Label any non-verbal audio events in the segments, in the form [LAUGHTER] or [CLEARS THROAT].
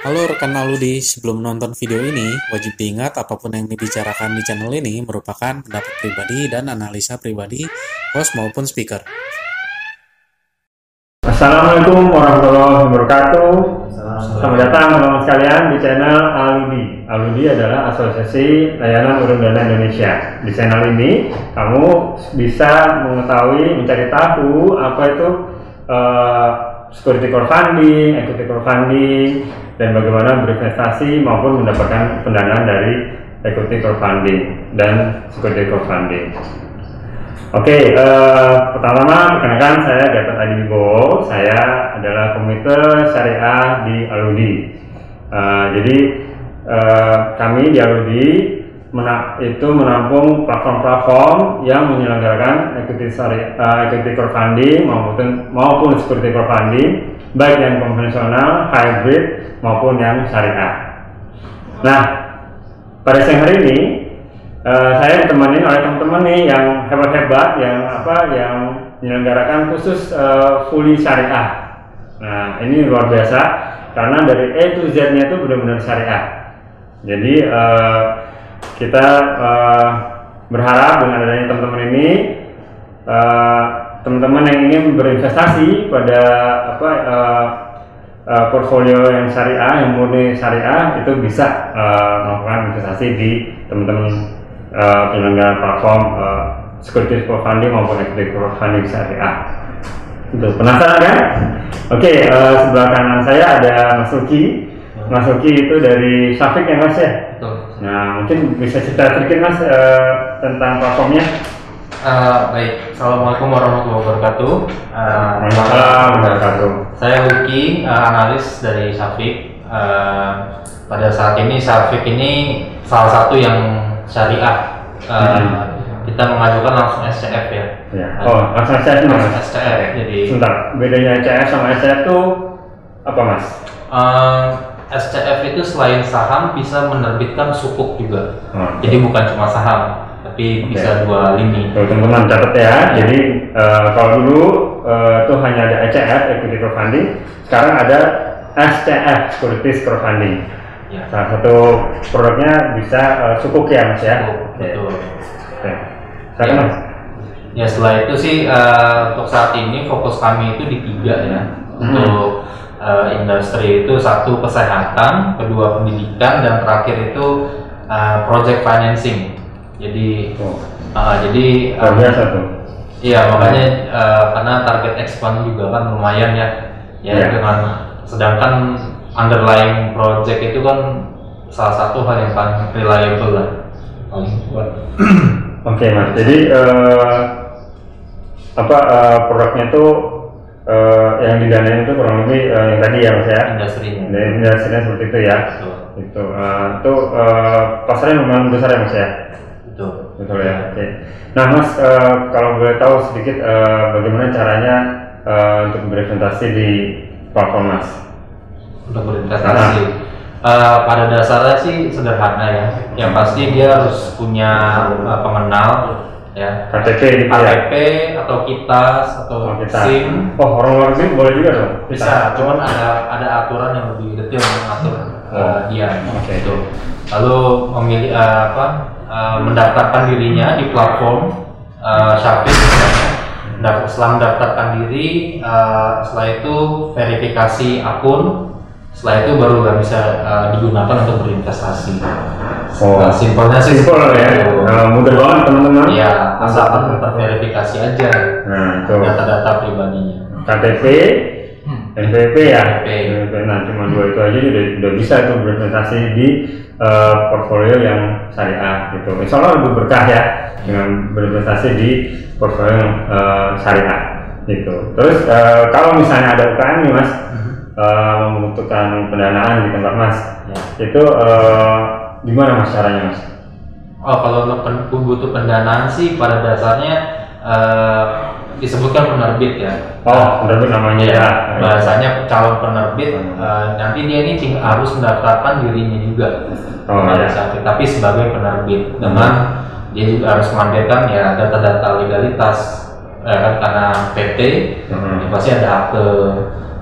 Halo rekan Aludi, sebelum nonton video ini, wajib diingat apa pun yang dibicarakan di channel ini merupakan pendapat pribadi dan analisa pribadi host maupun speaker. Assalamualaikum warahmatullahi wabarakatuh. Selamat datang teman-teman sekalian di channel Aludi. Aludi adalah Asosiasi Layanan Urun Dana Indonesia. Di channel ini kamu bisa mengetahui, mencari tahu apa itu eh, security crowdfunding, equity crowdfunding, dan bagaimana berinvestasi maupun mendapatkan pendanaan dari equity crowdfunding dan security crowdfunding. Oke, eh, pertama perkenalkan saya Gatot Adi Wibowo. Saya adalah komite syariah di Aludi. Eh, jadi eh, kami di Aludi itu menampung platform-platform yang menyelenggarakan equity syariah, eh, equity crowdfunding maupun maupun security crowdfunding, baik yang konvensional, hybrid maupun yang syariah. Nah, pada siang hari ini Eh, saya ditemani oleh teman-teman nih yang hebat-hebat, yang apa, yang menyelenggarakan khusus eh, fully syariah. Nah, ini luar biasa karena dari A to Z-nya itu benar-benar syariah. Jadi eh, kita eh, berharap dengan adanya teman-teman ini, eh, teman-teman yang ingin berinvestasi pada apa eh, eh, portfolio yang syariah, yang murni syariah itu bisa eh, melakukan investasi di teman-teman uh, penyelenggara platform uh, securities crowdfunding maupun equity crowdfunding syariah. Itu penasaran kan? Oke, eh, sebelah kanan saya ada Mas Luki. Mas Luki itu dari Safik ya Mas ya? Betul. Nah, mungkin bisa cerita sedikit Mas eh, tentang platformnya. Eh, baik, Assalamualaikum warahmatullahi wabarakatuh. Eh, Waalaikumsalam wabarakatuh. Saya Luki, eh, analis dari Safik. Eh, pada saat ini Safik ini salah satu yang syariah. Eh, Hmm. Kita mengajukan langsung SCF ya. Ya. Oh, langsung Langsung Mas. SCF. Jadi Sebentar, bedanya ECF sama SCF itu apa Mas? eh, SCF itu selain saham bisa menerbitkan sukuk juga. Oh, Jadi bukan cuma saham, tapi Oke. bisa dua lini. Teman-teman catat ya. Jadi eh, kalau dulu tuh hanya ada ECF equity crowdfunding, sekarang ada SCF securities crowdfunding. Ya. Salah satu produknya bisa eh, sukuk ya mas ya. Betul. Oke. Silakan Ya. mas. Ya setelah itu sih eh, untuk saat ini fokus kami itu di tiga ya untuk eh, industri itu satu kesehatan, kedua pendidikan dan terakhir itu eh, project financing. Jadi Tuh, eh, jadi luar biasa tuh. iya makanya eh, karena target expand juga kan lumayan ya ya Iya. dengan sedangkan underlying project itu kan salah satu hal yang paling reliable lah. Oke mas. Jadi eh, apa eh, produknya tuh eh, yang didanain itu kurang lebih eh, yang tadi ya mas ya. industrinya. Dan Industri-nya seperti itu ya. Betul. Itu eh, itu eh, pasarnya lumayan besar ya mas ya. Betul. Betul ya. Oke. Nah, Mas, eh, kalau boleh tahu sedikit eh, bagaimana caranya eh, untuk berinvestasi di platform Mas? untuk berinvestasi. Eh, pada dasarnya sih sederhana ya. Yang pasti dia harus punya eh, pengenal ya. KTP gitu ya? KTP atau kitas atau Oh, kita. SIM Oh, orang luar negeri boleh juga dong? bisa. Cuman ada ada aturan yang lebih detail mengatur Oh, dia. oke. Gitu. Lalu memilih eh, apa? eh, mendaftarkan dirinya di platform uh, Shopee misalnya. Setelah mendaftarkan diri, eh, setelah itu verifikasi akun, setelah itu baru nggak bisa eh, digunakan untuk berinvestasi. Oh. Nah, simpelnya sih Simpel ya. itu. Nah, mudah banget teman-teman. Iya, asalkan terverifikasi aja Nah, itu data-data pribadinya. KTP, Hmm. NPWP ya. NPWP. Nah, cuma dua itu aja udah, udah bisa tuh berinvestasi di eh, portfolio yang syariah gitu. Insya Allah lebih berkah ya dengan berinvestasi di portfolio yang eh, syariah gitu. Terus eh, kalau misalnya ada UKM nih mas, eh, membutuhkan pendanaan di tempat mas, Ya. itu eh, gimana mas caranya mas? Oh, kalau untuk butuh pendanaan sih pada dasarnya eh, disebutkan penerbit ya. Oh, penerbit namanya ya. Ya, bahasanya calon penerbit eh, nanti dia ini ting- harus mendaftarkan dirinya juga Oh, pada ya. saat tapi sebagai penerbit dengan dia juga harus mandirkan ya data-data legalitas eh, kan karena PT Hmm. ya pasti ada akte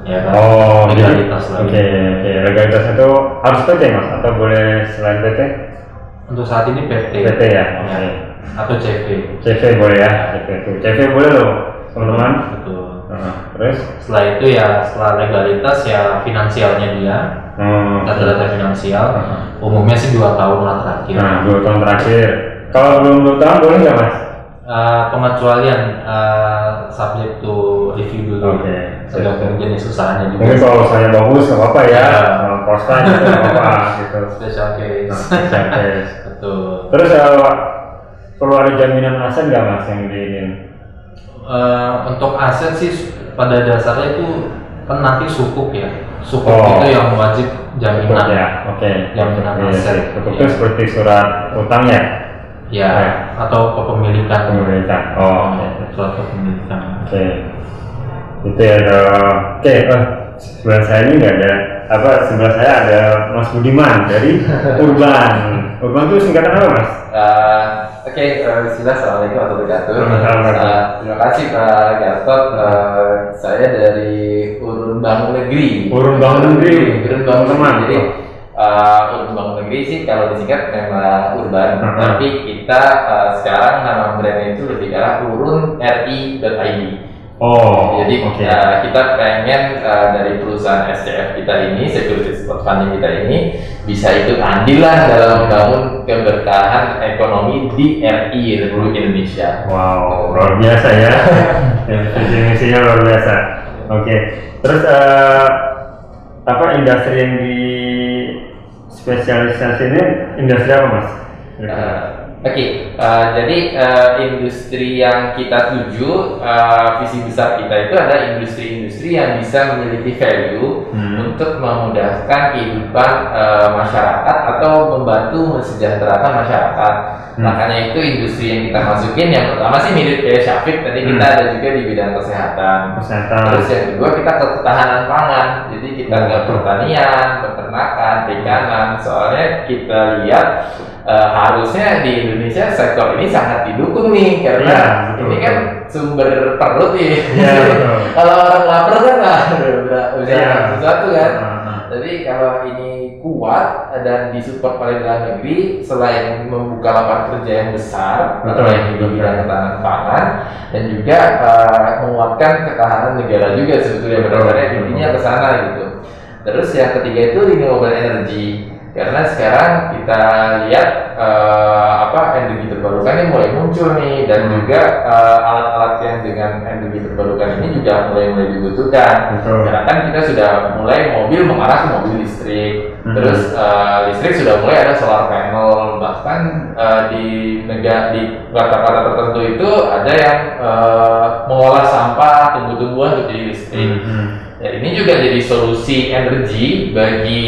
ya kan Oh, legalitas Oke, lagi oke. Legalitas itu harus PT mas atau boleh selain PT? untuk saat ini PT PT ya. Oke. Ya. atau CV CV boleh ya. CV itu. CV boleh loh, teman-teman. betul Nah, terus? setelah itu ya setelah legalitas ya finansialnya dia Hmm. data-data finansial Heeh. umumnya sih dua tahun lah terakhir Nah, dua tahun terakhir. Kalau belum dua tahun boleh nggak mas? Eh, pengecualian eh, subject to review dulu Oke. tergantung jenis usahanya juga Mungkin kalau usahanya bagus nggak apa-apa ya. Ya. Kalau Kosta gitu nggak apa-apa [LAUGHS] gitu. special case Oke. [LAUGHS] betul Terus eh, perlu ada jaminan aset nggak mas yang diinin? Eh, untuk aset sih pada dasarnya itu kan nanti sukuk ya sukuk Oh. itu yang wajib jaminan Ya, oke. Jaminan Iya, aset. iya. Cukup Iya. itu seperti surat utang ya, ya Ya. atau kepemilikan pemerintah. Oh, oke. surat kepemilikan Oke. Itu ya. ada- Oke, eh, sebelah saya ini nggak ada apa sebelah saya ada Mas Budiman dari [LAUGHS] Urban. Urban itu singkatan apa mas? Eh, Oke, eh, Bismillah, Assalamualaikum warahmatullahi wabarakatuh. Eh, terima kasih Pak Gatot. Eh, saya dari Urun Bangun Negeri. Urun Bangun Negeri. Teman. Negeri. Jadi eh, Urun Bangun Negeri sih kalau disingkat memang Urban, Mhm. tapi kita eh, sekarang nama brandnya itu lebih ke arah urunri.id. Oh, Jadi oke. uh, kita pengen uh, dari perusahaan SCF kita ini, Security Support Funding kita ini bisa ikut andil lah dalam membangun keberkahan ekonomi di RI Republik Indonesia. Wow, luar biasa ya. [LAUGHS] Visi misinya luar biasa. Oke. Terus eh, apa industri yang di spesialisasi ini industri apa mas? Uh, Oke, uh, jadi uh, industri yang kita tuju, uh, visi besar kita itu adalah industri-industri yang bisa memiliki value Hmm. untuk memudahkan kehidupan uh, masyarakat atau membantu mensejahterakan masyarakat. Hmm. Makanya itu industri yang kita masukin yang pertama sih mirip kayak Syafiq tadi kita Hmm. ada juga di bidang kesehatan. Kesehatan. Terus yang kedua kita ke ketahanan pangan. Jadi kita Hmm. ke pertanian, peternakan, perikanan. Soalnya kita lihat eh, harusnya di Indonesia sektor ini sangat didukung nih karena Iya, betul, ini kan sumber perut. Iya, [LAUGHS] betul. kalau orang lapar kan lah bisa Iya. sesuatu kan. Jadi kalau ini kuat dan disupport oleh dalam negeri, selain membuka lapangan kerja yang besar, selain di betul. bidang ketahanan pangan, dan juga eh, menguatkan ketahanan negara juga sebetulnya betul. intinya ke sana gitu. Terus yang ketiga itu renewable energy. Karena sekarang kita lihat eh, apa energi terbarukan ini mulai muncul nih dan Hmm. juga eh, alat-alat yang dengan energi terbarukan ini juga mulai mulai dibutuhkan. Betul. Sekarang kan kita sudah mulai mobil mengarah ke mobil listrik, Hmm. terus eh, listrik sudah mulai ada solar panel, bahkan eh, di negara di kota-kota tertentu itu ada yang eh, mengolah sampah tumbuh-tumbuhan untuk jadi listrik. Hmm. Ya, ini juga jadi solusi energi bagi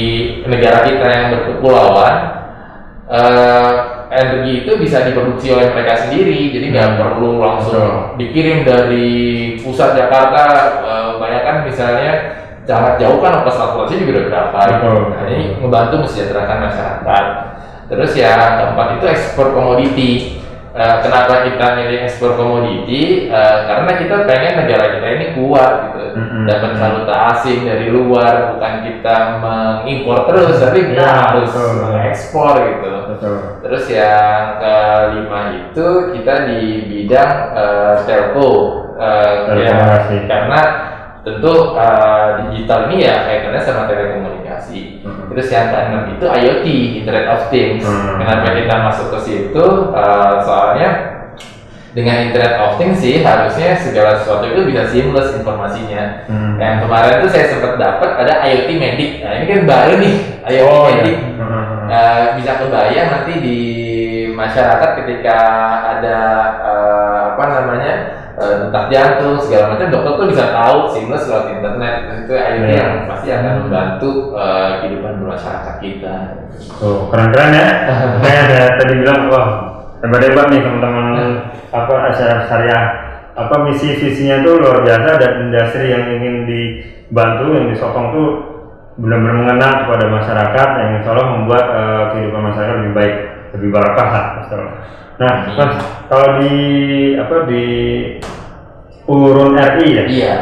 negara kita yang berkepulauan. Eh, energi itu bisa diproduksi oleh mereka sendiri, jadi nggak Hmm. perlu langsung dikirim dari pusat Jakarta. Eh, bayangkan misalnya jarak jauh kan ongkos transportasi juga udah berapa. Betul. Nah, ini membantu mensejahterakan masyarakat. Terus ya keempat itu ekspor komoditi. Eh, kenapa kita milih ekspor komoditi? Eh, karena kita pengen negara kita ini kuat gitu, Mm-mm. dapat valuta asing dari luar, bukan kita mengimpor terus, tapi kita Ya, harus betul. mengekspor gitu. Betul. Terus yang kelima itu kita di bidang eh, telco, Eh, ya, karena tentu eh, digital ini ya kaitannya sama telekomunikasi. Mhm. Terus yang keenam itu IoT, Internet of Things. Hmm. Kenapa kita masuk ke situ? Eh, soalnya dengan Internet of Things sih harusnya segala sesuatu itu bisa seamless informasinya. Hmm. Yang kemarin tuh saya sempat dapat ada IoT Medic. Nah ini kan baru nih IoT Oh, iya. Medic. Hmm. Eh, bisa kebayang nanti di masyarakat ketika ada eh, apa namanya eh, detak jantung segala macam dokter tuh bisa tahu seamless lewat internet itu IoT Iya. yang pasti akan membantu eh, kehidupan bermasyarakat kita. Tuh, keren-keren ya. Saya ada tadi bilang, wah, hebat-hebat nih teman-teman apa acara syariah. Apa misi visinya tuh luar biasa dan industri yang ingin dibantu, yang disokong tuh benar-benar mengena kepada masyarakat yang insya Allah membuat eh, kehidupan masyarakat lebih baik, lebih barakah lah. Nah, Amin. Mas, kalau di apa di urun RI ya, Iya.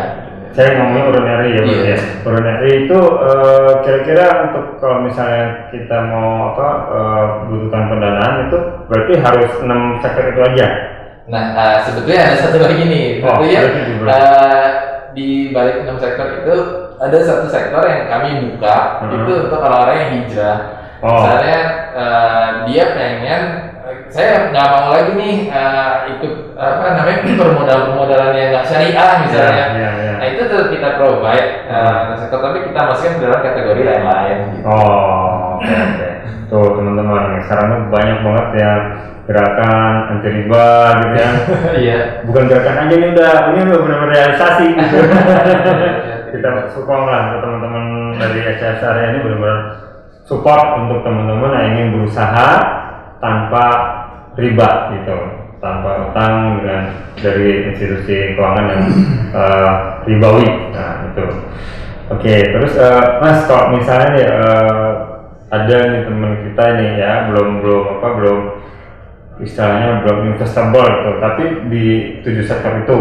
saya ngomongin urinary ya, Bang, Iya. ya. Urinary itu eh, kira-kira untuk kalau misalnya kita mau apa eh, butuhkan pendanaan itu berarti harus enam sektor itu aja. Nah, eh, sebetulnya ada satu lagi nih. Oh, Tentunya belas. eh, di balik enam sektor itu ada satu sektor yang kami buka Hmm. itu untuk orang-orang yang hijrah. Oh. Misalnya eh, dia pengen saya nggak mau lagi nih eh, ikut apa namanya [CLEARS THROAT] permodalan-permodalan yang nggak syariah misalnya. Iya, iya. Nah itu tuh kita provide sektor tapi kita masukkan ke dalam kategori lain-lain. Gitu. Oh, oke oke. Tuh teman-teman, sekarang tuh banyak banget ya gerakan anti riba gitu ya. [LAUGHS] Iya. Bukan gerakan aja nih udah, ini udah benar-benar realisasi gitu. [LAUGHS] Kita sokong lah untuk teman-teman dari SCS area ini benar-benar support untuk teman-teman yang ingin berusaha tanpa riba gitu, tanpa utang dengan dari institusi keuangan yang eh, ribawi. Nah itu. Oke, terus eh, Mas kalau misalnya nih eh, ada nih teman kita nih ya belum belum apa belum istilahnya belum investable gitu, tapi di tujuh sektor itu.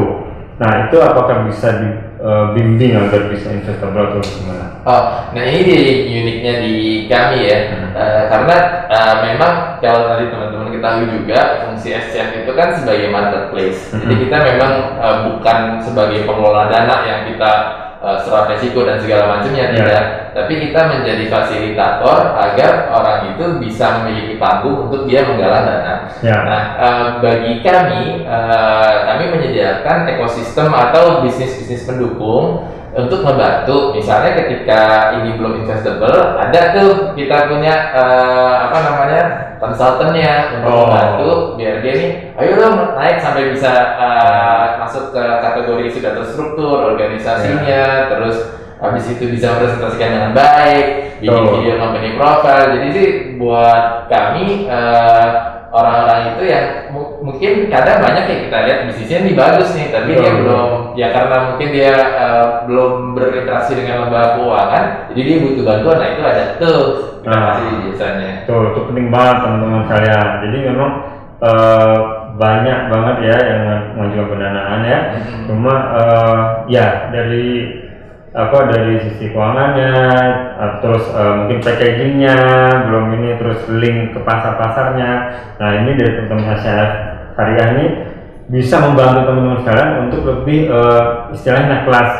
Nah itu apakah bisa dibimbing agar bisa investable atau gimana? Oh, nah ini uniknya di kami ya, Eh, karena eh, memang kalau tadi teman-teman ketahui juga fungsi SCF itu kan sebagai marketplace. Jadi Mhm. kita memang eh, bukan sebagai pengelola dana yang kita serap resiko dan segala macamnya Ya. tidak, tapi kita menjadi fasilitator agar orang itu bisa memiliki panggung untuk dia menggalang dana. Ya. Nah, eh, bagi kami, eh, kami menyediakan ekosistem atau bisnis-bisnis pendukung untuk membantu. Misalnya ketika ini belum investable, ada tuh kita punya eh, apa namanya konsultannya untuk Oh. membantu biar dia nih, ayo dong naik sampai bisa eh, masuk ke kategori sudah terstruktur organisasinya, terus habis itu bisa presentasikan dengan baik, bikin Betul. video company profile. Jadi sih buat kami eh, orang-orang itu yang mu- mungkin kadang banyak yang kita lihat bisnisnya nih bagus nih, tapi dia Betul. belum ya karena mungkin dia eh, belum berinteraksi dengan lembaga keuangan, jadi dia butuh bantuan. Nah itu ada tuh kita Nah. kasih biasanya. Tuh, itu penting banget teman-teman sekalian. Jadi memang eh, banyak banget ya yang mengajukan pendanaan ya. Mhm. Cuma eh, ya dari apa dari sisi keuangannya, eh, terus eh, mungkin packagingnya belum ini, terus link ke pasar-pasarnya. Nah ini dari teman-teman SCF Syariah ini bisa membantu teman-teman sekalian untuk lebih eh, istilahnya kelas,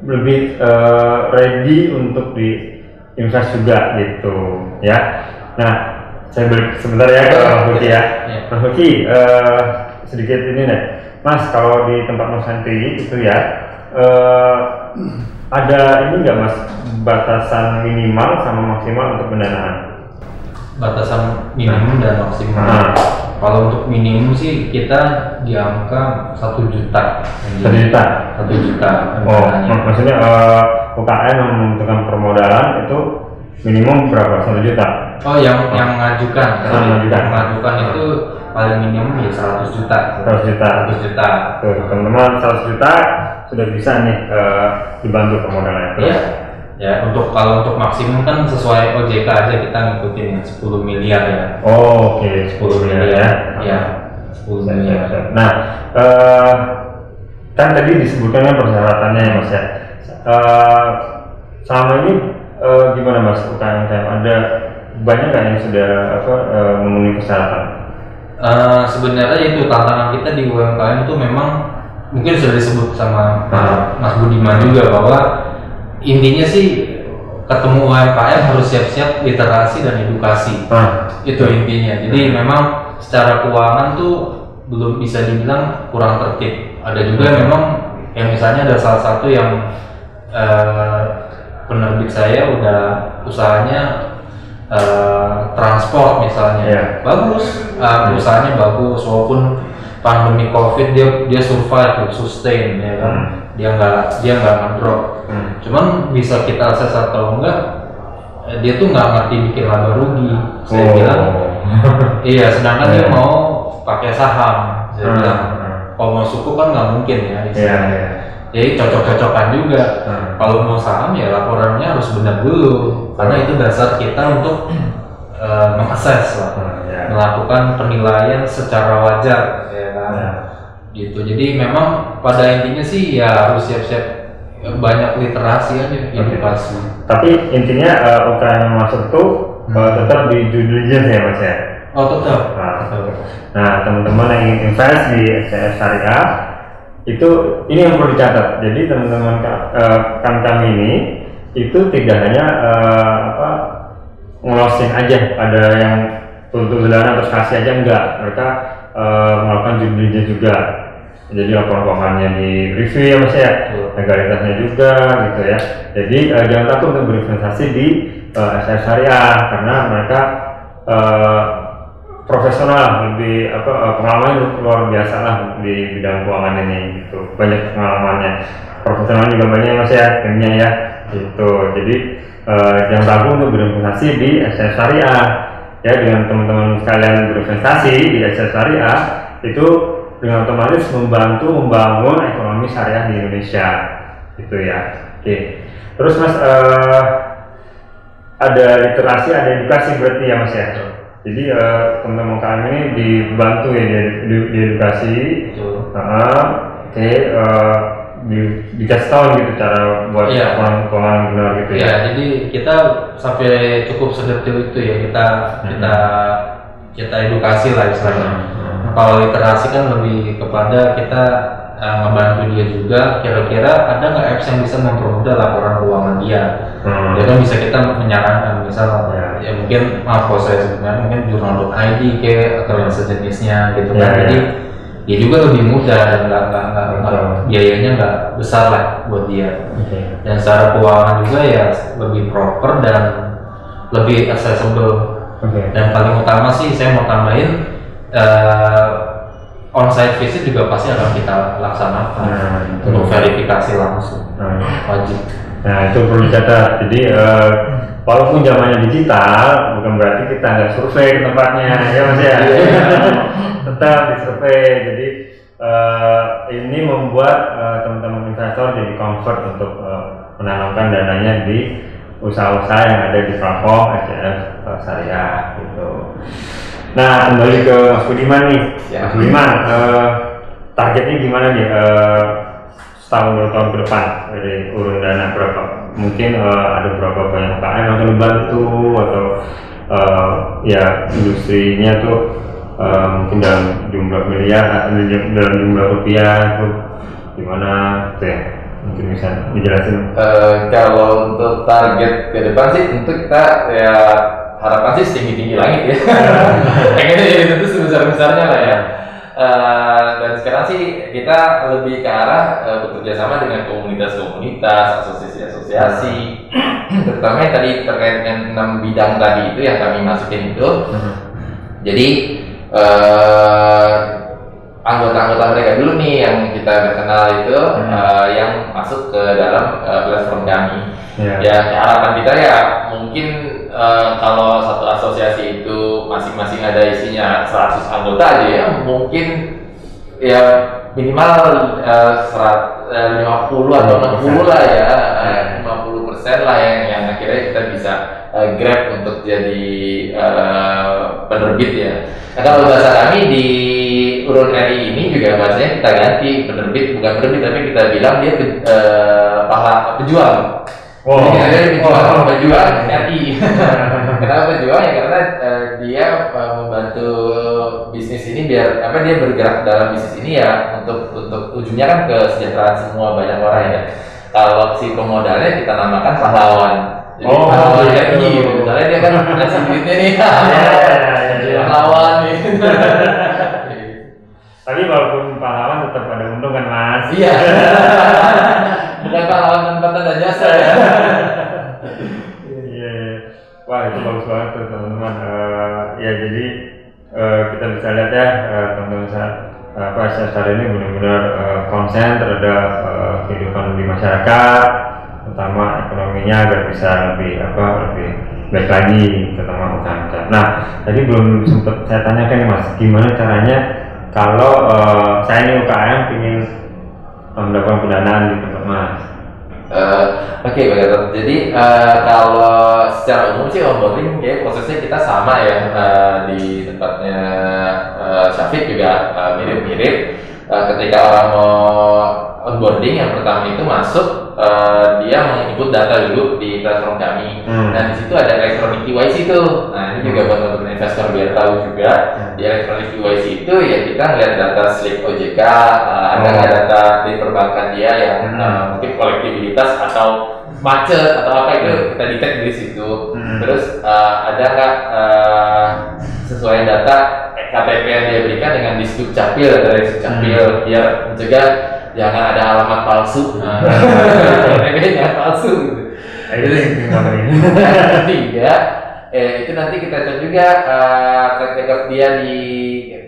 lebih eh, ready untuk di invest juga gitu ya. Nah saya balik sebentar ya ke Mas Luki ya. Ya. Mas Luki eh, sedikit ini deh, Mas kalau di tempat Mas Santi itu ya eh, ada ini nggak Mas batasan minimal sama maksimal untuk pendanaan? batasan minimum dan maksimal. Nah. Kalau untuk minimum sih kita di angka satu juta. Satu juta. Satu juta. Oh, mak- maksudnya eh, UKM yang membutuhkan permodalan itu minimum berapa? Satu juta. Oh, yang yang mengajukan. Yang mengajukan. Yang mengajukan itu paling minimum ya 100 juta. 100 juta. 100 juta. Tuh, teman-teman 100 juta sudah bisa nih eh, dibantu permodalannya. Terus? Iya. Ya, untuk kalau untuk maksimum kan sesuai OJK aja kita ngikutin 10 miliar ya. Oh, oke, 10 miliar ya. Ya, 10 Siap, miliar. Nah, eh, kan tadi disebutkan kan persyaratannya ya mas ya. Eh, selama ini eh, gimana mas UKM UKM ada banyak nggak yang sudah apa eh, memenuhi persyaratan? Eh, sebenarnya itu tantangan kita di UMKM itu memang mungkin sudah disebut sama Ah. Mas Budiman juga bahwa intinya sih ketemu UMKM harus siap-siap literasi dan edukasi. Nah, itu intinya. Jadi memang secara keuangan tuh belum bisa dibilang kurang tertib. Ada juga yang memang yang misalnya ada salah satu yang eh, penerbit saya udah usahanya eh, transport misalnya. Iya. bagus. Eh, usahanya bagus walaupun pandemi covid dia dia survive sustain ya kan Hmm. dia nggak dia nggak ngedrop Hmm. cuman bisa kita akses atau enggak eh, dia tuh nggak ngerti bikin laba rugi saya Oh. bilang [LAUGHS] iya sedangkan dia Iya. mau pakai saham saya Hmm, bilang hmm. kalau mau suku kan nggak mungkin ya Iya, istilahnya. iya. jadi cocok-cocokan juga Hmm. kalau mau saham ya laporannya harus benar dulu karena itu dasar kita untuk eh, mengakses lah Hmm, iya. melakukan penilaian secara wajar ya gitu. Jadi memang pada intinya sih ya harus siap-siap ya banyak literasi aja edukasi. Tapi intinya eh, UKM yang masuk tuh eh, tetap di due diligence ya mas ya. oh tetap. Nah, Nah, teman-teman yang ingin invest di SCF Syariah itu ini yang perlu dicatat. Jadi teman-teman ka- eh, kan kami ini itu tidak hanya eh, apa ngelosin aja ada yang untuk bulanan terus kasih aja enggak. Mereka eh, melakukan diligence juga. Jadi laporan keuangannya di review ya mas ya, legalitasnya juga gitu ya. Jadi eh, jangan takut untuk berinvestasi di eh, SCF Syariah karena mereka eh, profesional lebih apa pengalaman luar biasa lah di bidang keuangan ini gitu. Banyak pengalamannya. Profesional juga banyak mas ya timnya ya gitu. Jadi eh, jangan ragu untuk berinvestasi di SS Syariah ya dengan teman-teman sekalian berinvestasi di SS Syariah itu dengan otomatis membantu membangun ekonomi syariah di Indonesia. Gitu ya. Oke. Terus mas eh, ada literasi ada edukasi berarti ya mas ya? Jadi eh, teman-teman kami ini dibantu ya di, di, di edukasi. Ah, oke eh, di dikasih tahu gitu cara buat Iya. keuangan keuangan benar gitu ya ya jadi kita sampai cukup sedetil itu ya kita kita kita edukasi lah istilahnya Nah, kalau literasi kan lebih kepada kita eh, ngebantu dia juga kira-kira ada nggak apps yang bisa mempermudah laporan keuangan dia Hmm. ya kan bisa kita menyarankan misal Ya. ya, mungkin maaf kalau saya sebenarnya mungkin jurnal.id ke atau yang sejenisnya gitu Ya, kan ya. jadi ya juga lebih mudah dan nggak nggak nggak biayanya nggak besar lah buat dia. Oke. dan secara keuangan juga ya lebih proper dan lebih accessible. Oke. dan paling utama sih saya mau tambahin eh on-site visit juga pasti akan kita laksanakan Nah, untuk verifikasi langsung. Nah, wajib Nah itu perlu dicatat. Jadi eh, walaupun zamannya digital, bukan berarti kita nggak survei ke tempatnya, ya mas ya. [LAUGHS] Tetap disurvei. Jadi eh, ini membuat eh, teman-teman investor jadi comfort untuk eh, menanamkan dananya di usaha-usaha yang ada di platform SCF eh, Syariah gitu. Nah kembali ke Mas Budiman nih, Ya. Mas Budiman. eh, targetnya gimana nih? Eh, setahun dua tahun ke depan. Dari urun dana berapa? Mungkin eh, ada berapa banyak UKM yang akan dibantu atau eh, ya industrinya tuh eh, mungkin dalam jumlah miliar dalam jumlah rupiah tuh gimana? Tuh ya mungkin bisa dijelasin. Eh, kalau untuk target ke depan sih tentu kita ya harapan sih setinggi tinggi langit ya. [LAUGHS] Pengennya jadi tentu sebesar besarnya lah ya. Eh, dan sekarang sih kita lebih ke arah eh, bekerja sama dengan komunitas-komunitas, asosiasi-asosiasi, [CLEARS THROAT] terutama yang tadi terkait dengan enam bidang tadi itu yang kami masukin itu. Jadi eh, anggota-anggota mereka dulu nih yang kita kenal itu Hmm. eh, yang masuk ke dalam eh, platform kami. ya Ya harapan kita ya mungkin eh, kalau satu asosiasi itu masing-masing ada isinya 100 anggota aja ya mungkin ya minimal eh, serat, eh, 50 atau 60 lah ya eh, 50 persen lah yang yang akhirnya kita bisa eh, grab untuk jadi eh, penerbit ya. Nah, kalau bahasa kami di urun RI ini juga bahasanya kita ganti penerbit bukan penerbit tapi kita bilang dia eh, pahala pejuang. Jadi kita dari pejuang, Wow. pejuang RI. Kenapa pejuang ya karena eh, dia eh, membantu bisnis ini biar apa dia bergerak dalam bisnis ini ya untuk untuk ujungnya kan kesejahteraan semua banyak orang ya. Kalau si pemodalnya kita namakan pahlawan. Jadi Oh, pahlawan gitu. RI gitu. Misalnya dia kan ngasih duitnya nih. ya, ya, ya. pahlawan nih. [LAUGHS] tapi walaupun pahlawan tetap ada untung kan mas Iya. [LAUGHS] Bukan pahlawan tanpa tanda jasa ya. Iya, iya. Wah itu bagus banget tuh teman-teman. Eh, ya jadi eh, kita bisa lihat ya eh, teman-teman saat apa SSR ini benar-benar eh, konsen terhadap eh, kehidupan di masyarakat, terutama ekonominya agar bisa lebih apa lebih baik lagi, terutama UKM. Nah tadi belum sempat saya tanyakan mas, gimana caranya kalau eh, saya ini UKM ingin mendapatkan pendanaan di tempat mas? Eh, Oke, Gatot. Jadi eh, kalau secara umum sih onboarding kayak prosesnya kita sama ya Eh, di tempatnya eh, Syafiq juga mirip-mirip. Eh, ketika orang mau onboarding yang pertama itu masuk uh, dia menginput data dulu di platform kami. Hmm. Nah di situ ada elektronik KYC tuh. Nah ini juga buat teman-teman investor biar tahu juga Hmm. di elektronik KYC itu ya kita ngeliat data slip OJK, uh, ada Oh. nggak data di perbankan dia yang Hmm. uh, mungkin kolektibilitas atau macet atau apa itu kita detect dari situ. Hmm. Terus uh, ada nggak uh, sesuai data KTP yang dia berikan dengan disduk capil atau disduk capil biar mencegah jangan ada alamat palsu. Nah, KTP jangan palsu gitu. Nah, ketiga, [LAUGHS] eh, itu nanti kita cek juga uh, track record dia di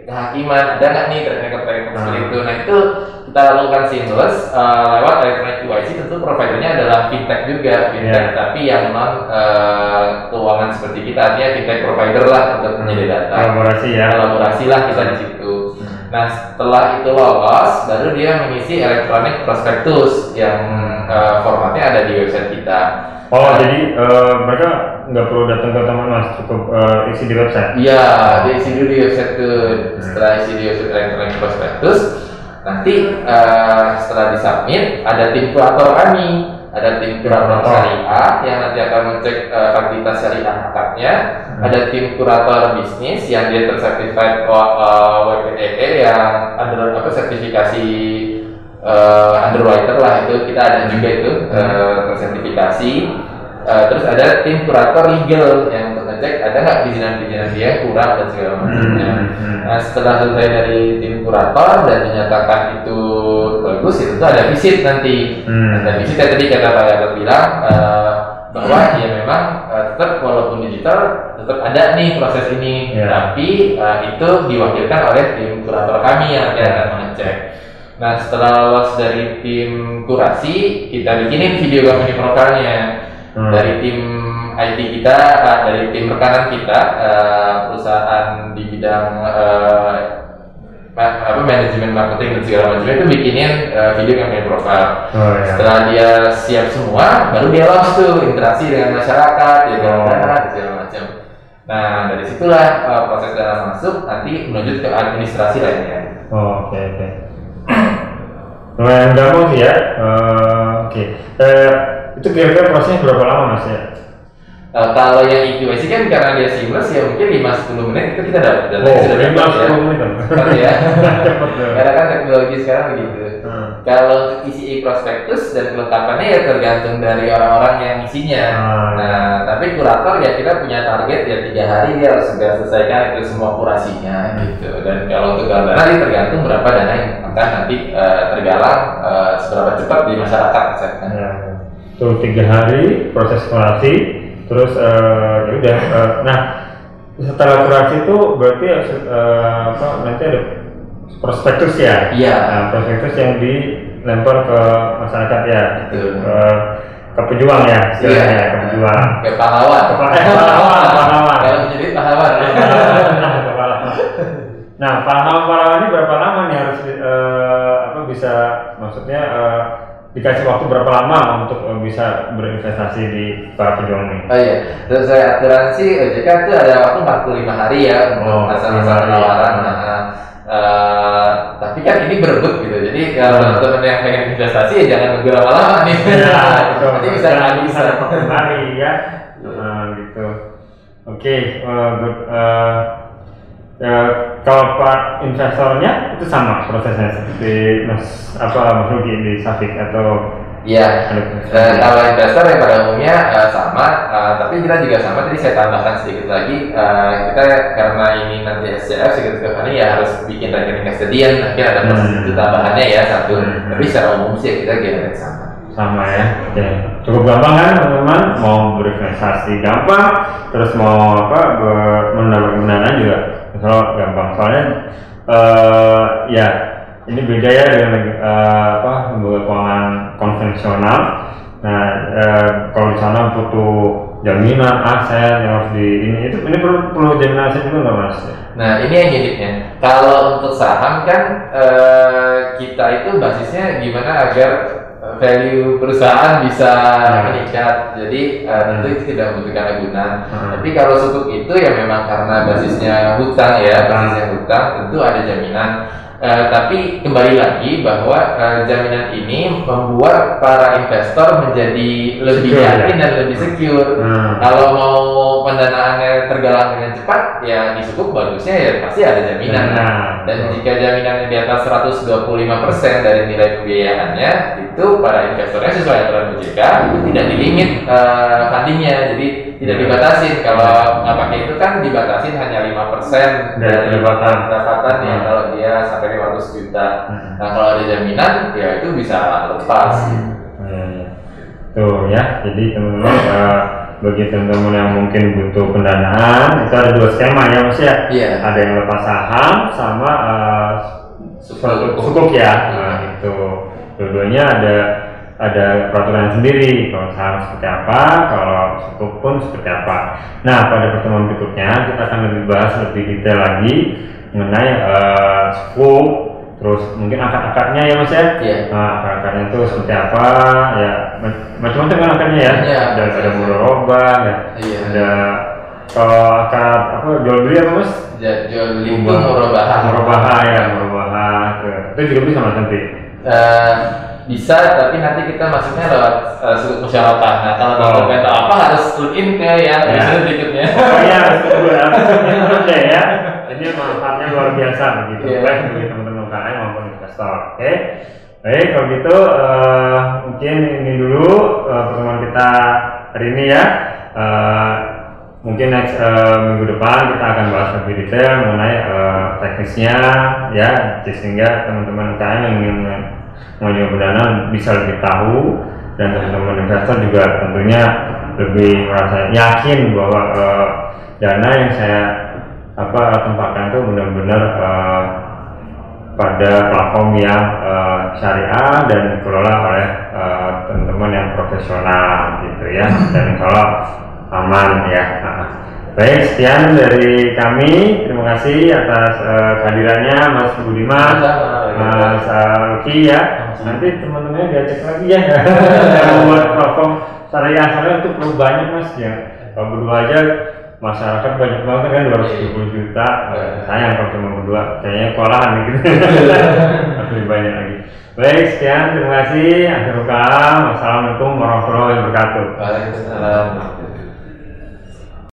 kehakiman ada nggak nih track record track record seperti Hmm. itu. Nah itu kita lakukan seamless uh, lewat electronic KYC tentu providernya adalah fintech juga fintech Yeah. tapi yang memang uh, keuangan seperti kita artinya fintech provider lah untuk menjadi data Kolaborasi ya. kolaborasi lah kita di situ. Nah setelah itu lolos, baru dia mengisi elektronik prospektus yang uh, formatnya ada di website kita. Oh, jadi eh, mereka nggak perlu datang ke teman mas, cukup eh, isi di website. Iya, dia isi dulu di website tuh. Setelah isi di website elektronik prospektus, nanti uh, setelah disubmit ada tim kurator kami, ada tim kurator syariah yang nanti akan mengecek uh, validitas syariah akadnya, ada tim kurator bisnis yang dia tersertified uh, WPEE yang under apa sertifikasi uh, underwriter lah itu kita ada juga itu uh, tersertifikasi. Uh, terus ada tim kurator legal yang untuk ngecek ada nggak perizinan-perizinan dia kurang dan segala macamnya. Hmm, hmm. Nah setelah selesai dari tim kurator dan dinyatakan itu bagus, itu tuh ada visit nanti. Hmm. Ada visit yang tadi kata Pak Gatot bilang eh, bahwa ya memang eh, tetap walaupun digital tetap ada nih proses ini, Ya. tapi eh, itu diwakilkan oleh tim kurator kami yang nanti akan mengecek. Nah setelah lolos dari tim kurasi, kita bikinin video company profilnya Hmm. dari tim IT kita, eh, dari tim rekanan kita, eh, perusahaan di bidang ma- apa manajemen marketing dan segala macam itu bikinin eh, video campaign profile. Oh ya. Setelah dia siap semua, baru dia launch tuh interaksi dengan masyarakat, dia Oh. dan segala macam. Nah dari situlah eh, proses dana masuk nanti menuju ke administrasi lainnya. Oh, oke oke. [CLEARS THROAT] Lumayan gampang sih ya. Eh, oke. Eh, itu kira-kira prosesnya berapa lama mas ya? Eh, kalau yang EQIC kan karena dia seamless ya mungkin 5-10 menit itu kita dapat data Oh, sudah dapat ya. menit. Cepat ya. [LAUGHS] Ya. Karena kan teknologi sekarang begitu. Hmm. Kalau isi e-prospektus dan kelengkapannya ya tergantung dari orang-orang yang isinya. Ah. Nah, tapi kurator ya kita punya target ya tiga hari dia harus sudah selesaikan itu semua kurasinya gitu. Dan kalau untuk dana ini tergantung berapa dana yang akan nanti eh, tergalang eh, seberapa cepat di masyarakat misalkan. Ya. Tuh tiga hari proses kurasi, terus eh, ya udah. eh, nah setelah kurasi itu berarti eh, apa nanti ada prospektus ya? Iya. Nah, prospektus yang dilempar ke masyarakat ya, Betul. ke, ke pejuang ya, istilahnya ya, ke pejuang. Kayak pahlawan. Ke pa- eh, pahlawan, pahlawan. [LAUGHS] Kalau menjadi pahlawan. nah, pahlawan-pahlawan ini berapa lama nih harus eh, apa bisa maksudnya eh, dikasih waktu berapa lama untuk eh, bisa berinvestasi di para pejuang ini? Oh iya, sesuai aturan sih OJK itu ada waktu 45 hari ya untuk Oh, masa-masa 45 hari. penawaran. Nah, eh, tapi kan ini berebut gitu, jadi kalau Hmm. teman-teman yang pengen investasi ya jangan nunggu lama-lama nih. [LAUGHS] Ya, itu Nanti bisa nggak bisa. hari ya. Nah, gitu. Oke, eh, good. Eh, ya, kalau pak investornya itu sama prosesnya seperti mas apa mas Ruki di Safik atau Iya. Eh, kalau investor yang pada umumnya eh, sama, eh, tapi kita juga sama. Tadi saya tambahkan sedikit lagi, eh, kita karena ini nanti SCF Security Company ya harus bikin rekening custodian. Mungkin ada proses Hmm. itu tambahannya ya satu. Hmm. Tapi secara umum sih kita generate sama. sama ya. Oke. Cukup gampang kan teman-teman? Mau berinvestasi gampang, terus mau apa ber- mendapat pendanaan juga so, gampang. Soalnya eh ya ini beda ya dengan eh, apa lembaga keuangan konvensional. Nah eh, kalau di sana butuh jaminan aset yang harus di ini itu ini perlu perlu jaminan aset juga nggak mas? Nah ini yang uniknya. Kalau untuk saham kan eh, kita itu basisnya gimana agar value perusahaan bisa Hmm. meningkat. Jadi eh, tentu itu tidak membutuhkan agunan. Hmm. Tapi kalau sukuk itu ya memang karena basisnya hutang ya, basisnya hutang tentu ada jaminan Eh, tapi kembali lagi bahwa eh, jaminan ini membuat para investor menjadi lebih Secure, yakin ya? dan lebih secure. Hmm. Kalau mau pendanaannya tergalang dengan cepat, ya di sukuk bagusnya ya pasti ada jaminan. Nah, Dan jika jaminannya di atas 125% dari nilai pembiayaannya, itu para investornya sesuai aturan OJK itu tidak dilimit eh, fundingnya, jadi tidak Hmm. dibatasin. Kalau nggak pakai itu kan dibatasin hanya 5% Dari pendapatan. pendapatan ya Hmm. kalau dia sampai 500 juta. Hmm. Nah kalau ada jaminan, ya itu bisa lepas. Hmm. Tuh ya, jadi teman-teman eh, bagi teman-teman yang mungkin butuh pendanaan itu ada dua skema ya mas ya. Iya. Ada yang lepas saham sama eh, Sukuk. sukuk ya. Nah itu dua-duanya ada ada peraturan sendiri. Kalau saham seperti apa, kalau sukuk pun seperti apa. Nah pada pertemuan berikutnya kita akan lebih bahas lebih detail lagi mengenai eh, sukuk, terus mungkin akad-akadnya ya mas ya. Iya. Nah, akar-akarnya itu seperti apa? Ya, ma- macam-macam kan akarnya ya. Iya. Ada ada muroroba, ya. Iya. Ada kalau akar apa jual beli apa mas? Jual beli itu Murabah. murabaha. Murabaha ya, murabaha. Itu juga bisa mas nanti. Eh, bisa tapi nanti kita masuknya lewat uh, sudut musyawarah. Nah kalau Oh. dokter tahu apa harus login ke yang Ya. episode berikutnya. Pokoknya tunggu ya, [LAUGHS] tunggu aja ya. Ini manfaatnya luar biasa begitu, Iya. baik bagi teman-teman UKM maupun investor. Oke, baik kalau gitu eh, mungkin ini dulu eh, pertemuan kita hari ini ya. Eh, mungkin next eh, minggu depan kita akan bahas lebih detail mengenai eh, teknisnya ya, sehingga teman-teman UKM yang ingin mengajukan pendanaan bisa lebih tahu. Dan teman-teman investor juga tentunya lebih merasa yakin bahwa eh, dana yang saya apa tempatkan itu benar-benar eh, pada platform yang eh, syariah dan dikelola oleh eh, teman-teman yang profesional gitu ya. Dan kalau aman ya. Nah, baik sekian dari kami. Terima kasih atas eh, kehadirannya Mas Budiman. Mas Alki ya. Nanti teman-temannya diajak lagi ya. [LAUGHS] Yang buat platform syariah syariah itu perlu banyak mas ya. Kalau berdua aja masyarakat banyak banget kan. 270 juta. Iya. sayang kalau cuma berdua. Kayaknya kewalahan gitu [LAUGHS] lebih banyak lagi. Baik sekian. Terima kasih. Akhir kalam. Assalamualaikum warahmatullahi wabarakatuh. Waalaikumsalam.